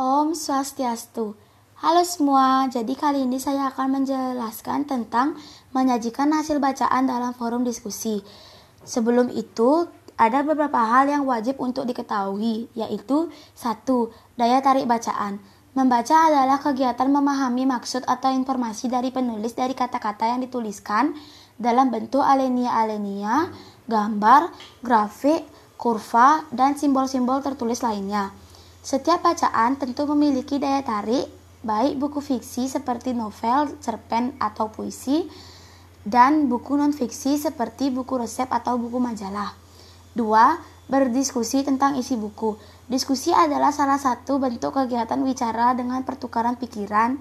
Om Swastiastu. Halo semua, jadi kali ini saya akan menjelaskan tentang menyajikan hasil bacaan dalam forum diskusi. Sebelum itu, ada beberapa hal yang wajib untuk diketahui, yaitu satu, Daya tarik bacaan. Membaca adalah kegiatan memahami maksud atau informasi dari penulis dari kata-kata yang dituliskan dalam bentuk alenia-alenia, gambar, grafik, kurva, dan simbol-simbol tertulis lainnya. Setiap bacaan tentu memiliki daya tarik baik buku fiksi seperti novel, cerpen, atau puisi, dan buku non-fiksi seperti buku resep atau buku majalah. 2. Berdiskusi tentang isi buku. Diskusi adalah salah satu bentuk kegiatan wicara dengan pertukaran pikiran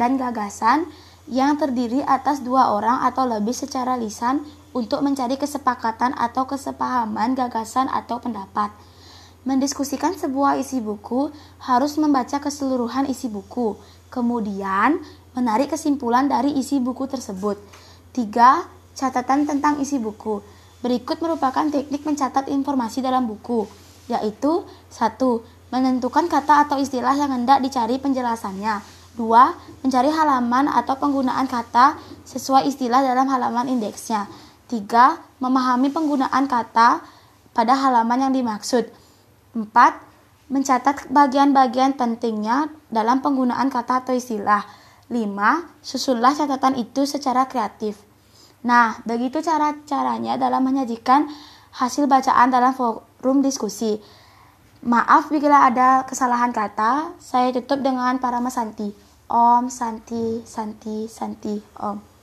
dan gagasan yang terdiri atas dua orang atau lebih secara lisan untuk mencari kesepakatan atau kesepahaman gagasan atau pendapat. Mendiskusikan sebuah isi buku harus membaca keseluruhan isi buku, kemudian menarik kesimpulan dari isi buku tersebut. 3. Catatan tentang isi buku. Berikut merupakan teknik mencatat informasi dalam buku, yaitu 1. Menentukan kata atau istilah yang hendak dicari penjelasannya. 2. Mencari halaman atau penggunaan kata sesuai istilah dalam halaman indeksnya. 3. Memahami penggunaan kata pada halaman yang dimaksud. 4. Mencatat bagian-bagian pentingnya dalam penggunaan kata atau istilah. 5. Susunlah catatan itu secara kreatif. Nah, begitu cara-caranya dalam menyajikan hasil bacaan dalam forum diskusi. Maaf bila ada kesalahan kata, saya tutup dengan para Santi. Om Santi Santi Santi Om.